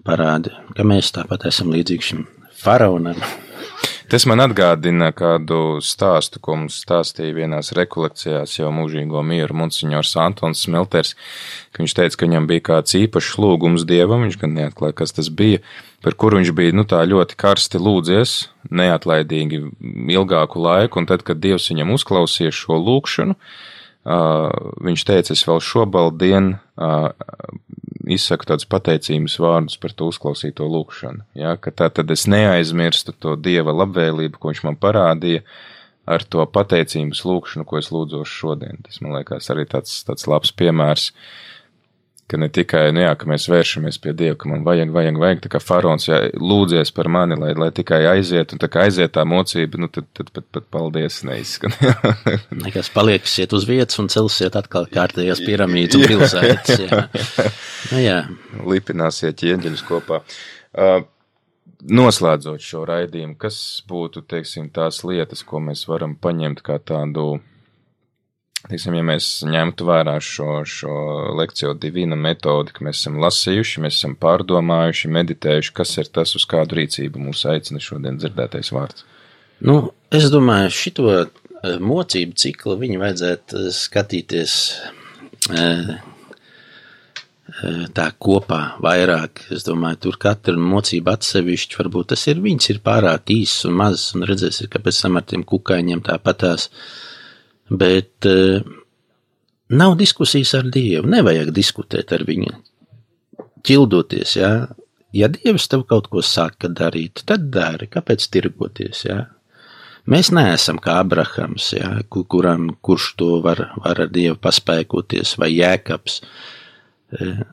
parāda, ka mēs tāpat esam līdzīgi šim faraonam. Tas man atgādina kādu stāstu, ko mums stāstīja vienās rekolekcijās jau mūžīgo mieru Monsignors Antons Smelters, ka viņš teica, ka viņam bija kāds īpašs lūgums Dievam, viņš gan neatklāja, kas tas bija, par kuru viņš bija, nu tā ļoti karsti lūdzies, neatlaidīgi ilgāku laiku, un tad, kad Dievs viņam uzklausīja šo lūgšanu, viņš teica, es vēl šobaldien izsaku tādus pateicības vārdus par to uzklausīto lūgšanu. Ja, tā tad es neaizmirstu to Dieva labvēlību, ko viņš man parādīja, ar to pateicības lūgšanu, ko es lūdzos šodien. Tas man liekas arī tāds, tāds labs piemērs. Uh, ka ne tikai, nu jā, ka mēs vēršamies pie Dieva, ka man vajag, vajag, vajag, tā kā faraons, jā, lūdzies par mani, lai, lai tikai aiziet, un tā kā aiziet tā mocība, nu tad, tad pat, pat paldies neizskan. Nekas palieksiet uz vietas un celsiet atkal kārtējās piramīdas un pilsētas, jā. Nu, jā. Lipināsiet ķieģeļus kopā. Uh, noslēdzot šo raidījumu, kas būtu, teiksim, tās lietas, ko mēs varam paņemt kā tādu Teiksim, ja mēs ņemtu vērā šo, šo lekciju divīna metodi, ka mēs esam lasījuši, mēs esam pārdomājuši, meditējuši, kas ir tas, uz kādu rīcību mūs aicina šodien dzirdētais vārds? Nu, es domāju, šito eh, mocību ciklu viņi vajadzētu eh, skatīties eh, tā kopā vairāk. Es domāju, tur katra mocība atsevišķi, varbūt tas ir, viņas ir pārāk īsas un mazas, un redzēsiet, ka pēc tam ar tiem kukaiņiem tāpatās. tās bet uh, nav diskusijas ar Dievu. Nevajag diskutēt ar viņu. Ķildoties, jā. Ja Dievs tev kaut ko saka darīt, tad dari. Kāpēc tirgoties, jā? Mēs neesam kā Abrahams, jā, kuram, kurš to var, var ar Dievu paspēkoties, vai Jēkabs. Eh,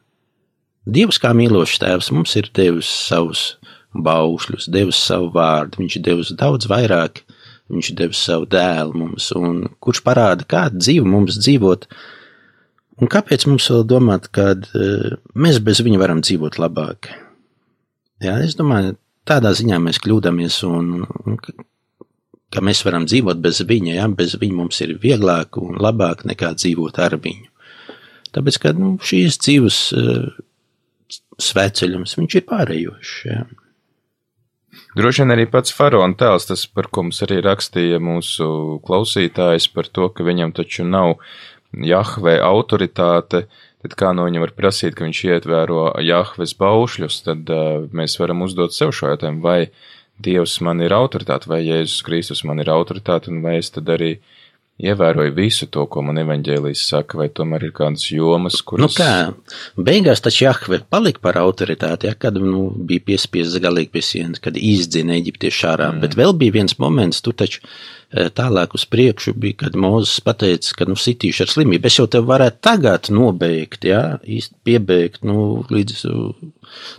Dievs kā mīlošs tēvs mums ir devis savus baušļus, devis savu vārdu, viņš devis daudz vairāk Viņš deva savu dēlu mums, un kurš parāda, kādu dzīvi mums dzīvot, un kāpēc mums vēl domāt, ka uh, mēs bez viņa varam dzīvot labāk. Jā, es domāju, tādā ziņā mēs kļūdāmies, un, un ka mēs varam dzīvot bez viņa, jā, bez viņa mums ir vieglāk un labāk nekā dzīvot ar viņu. Tāpēc, ka nu, šīs dzīves uh, svētceļums, viņš ir pārējošs. Jā. Droši vien arī pats faraona tēls, tas, par ko mums arī rakstīja mūsu klausītājs, par to, ka viņam taču nav Jahve autoritāte, tad kā no viņa var prasīt, ka viņš ietvēro Jahves baušļus, tad uh, mēs varam uzdot sev šo jautājumu, vai Dievs man ir autoritāte, vai Jēzus Kristus man ir autoritāte, un vai es tad arī uh, ievēroju visu to, ko man evaņģēlijas saka, vai tomēr ir kādas jomas, kuras. Nu kā, beigās taču Jahve palika par autoritāti, ja, kad nu, bija piespiests galīgi pie sienas, kad izdzina Eģiptiešu ārā, mm. bet vēl bija viens moments, tu taču eh, tālāk uz priekšu bija, kad Mūzes pateica, ka, nu, sitīšu ar slimību, es jau tev varētu tagad nobeigt, ja, īsti piebeigt, nu, līdz,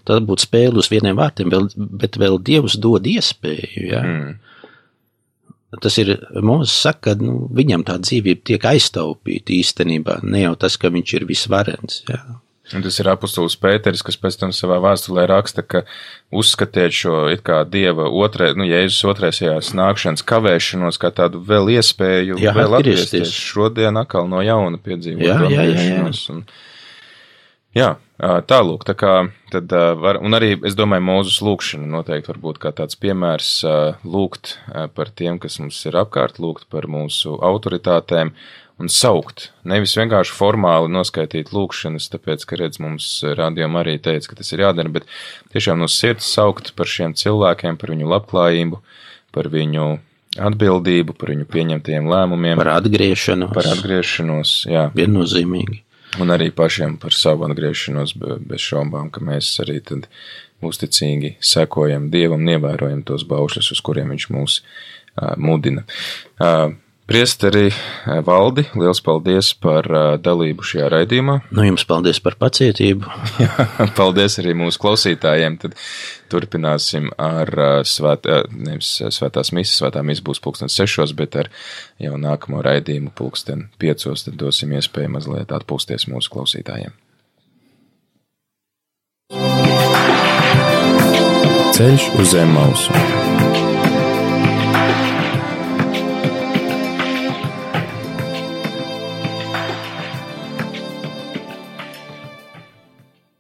tad būtu spēle uz vieniem vārtiem, vēl, bet vēl Dievs dod iespēju. Ja. Mm. Tas ir Mozus saka, ka nu, viņam tā dzīvība tiek aiztaupīta īstenībā, ne jau tas, ka viņš ir visvarens. Jā. Un tas ir apustulis Pēteris, kas pēc tam savā vēstulē raksta, ka uzskatiet šo it kā dieva otrē, nu, Jēzus otrēsajās nākšanas kavēšanos kā tādu vēl iespēju jā, vēl atgriezties šodien atkal no jauna piedzīvot. Jā, jā, jā, jā. Un, jā, Tālūk, tā kā tad var, un arī es domāju, mūzus lūkšana noteikti var būt kā tāds piemērs lūgt par tiem, kas mums ir apkārt, lūgt par mūsu autoritātēm un saukt. Nevis vienkārši formāli noskaitīt lūkšanas, tāpēc, ka redz mums rādījumā arī teica, ka tas ir jādara, bet tiešām no sirds saukt par šiem cilvēkiem, par viņu labklājību, par viņu atbildību, par viņu pieņemtajiem lēmumiem. Par atgriešanos. Par atgriešanos, jā. Viennozīmīgi un arī pašiem par savu atgriešanos bez šaubām, ka mēs arī tad uzticīgi sekojam Dievam, ievērojam tos baušļus, uz kuriem Viņš mūs uh, mudina. Uh, Priesteri Valdi, liels paldies par dalību šajā raidījumā. Nu, jums paldies par pacietību. Jā, paldies arī mūsu klausītājiem. Tad turpināsim ar svēt, nevis svētās misas, svētā misa būs pulksten sešos, bet ar jau nākamo raidījumu pulksten piecos, tad dosim iespēju mazliet atpūsties mūsu klausītājiem. Ceļš uz zem mausu.